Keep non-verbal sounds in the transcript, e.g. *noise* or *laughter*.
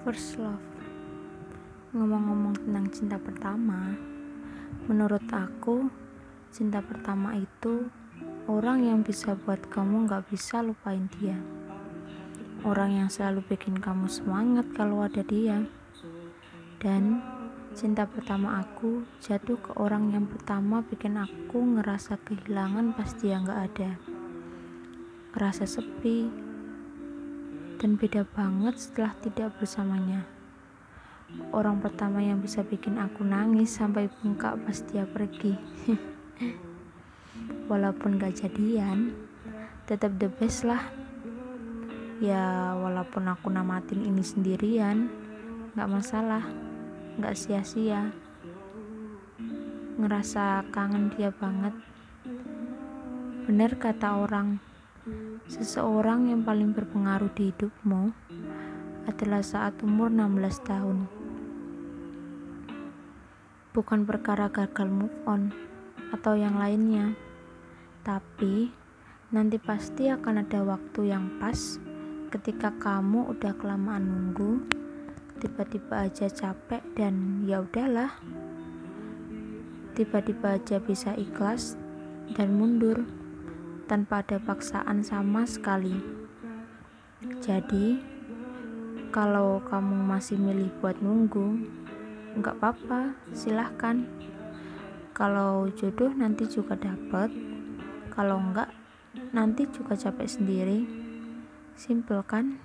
First love. Ngomong-ngomong tentang cinta pertama, menurut aku, cinta pertama itu orang yang bisa buat kamu gak bisa lupain dia. Orang yang selalu bikin kamu semangat kalau ada dia. Dan cinta pertama aku jatuh ke orang yang pertama bikin aku ngerasa kehilangan pas dia gak ada. Ngerasa sepi, dan beda banget setelah tidak bersamanya. Orang pertama yang bisa bikin aku nangis sampai bengkak pas dia pergi. *laughs* Walaupun gak jadian, tetap the best lah. Ya, walaupun aku namatin ini sendirian, gak masalah, gak sia-sia. Ngerasa kangen dia banget. Bener kata orang, Seseorang yang paling berpengaruh di hidupmu adalah saat umur 16 tahun. Bukan perkara gagal move on atau yang lainnya, tapi nanti pasti akan ada waktu yang pas ketika kamu udah kelamaan nunggu, tiba-tiba aja capek dan ya udahlah. Tiba-tiba aja bisa ikhlas dan mundur tanpa ada paksaan sama sekali. Jadi, kalau kamu masih milih buat nunggu, nggak apa-apa, silahkan. Kalau jodoh nanti juga dapat, kalau enggak nanti juga capek sendiri. Simple kan?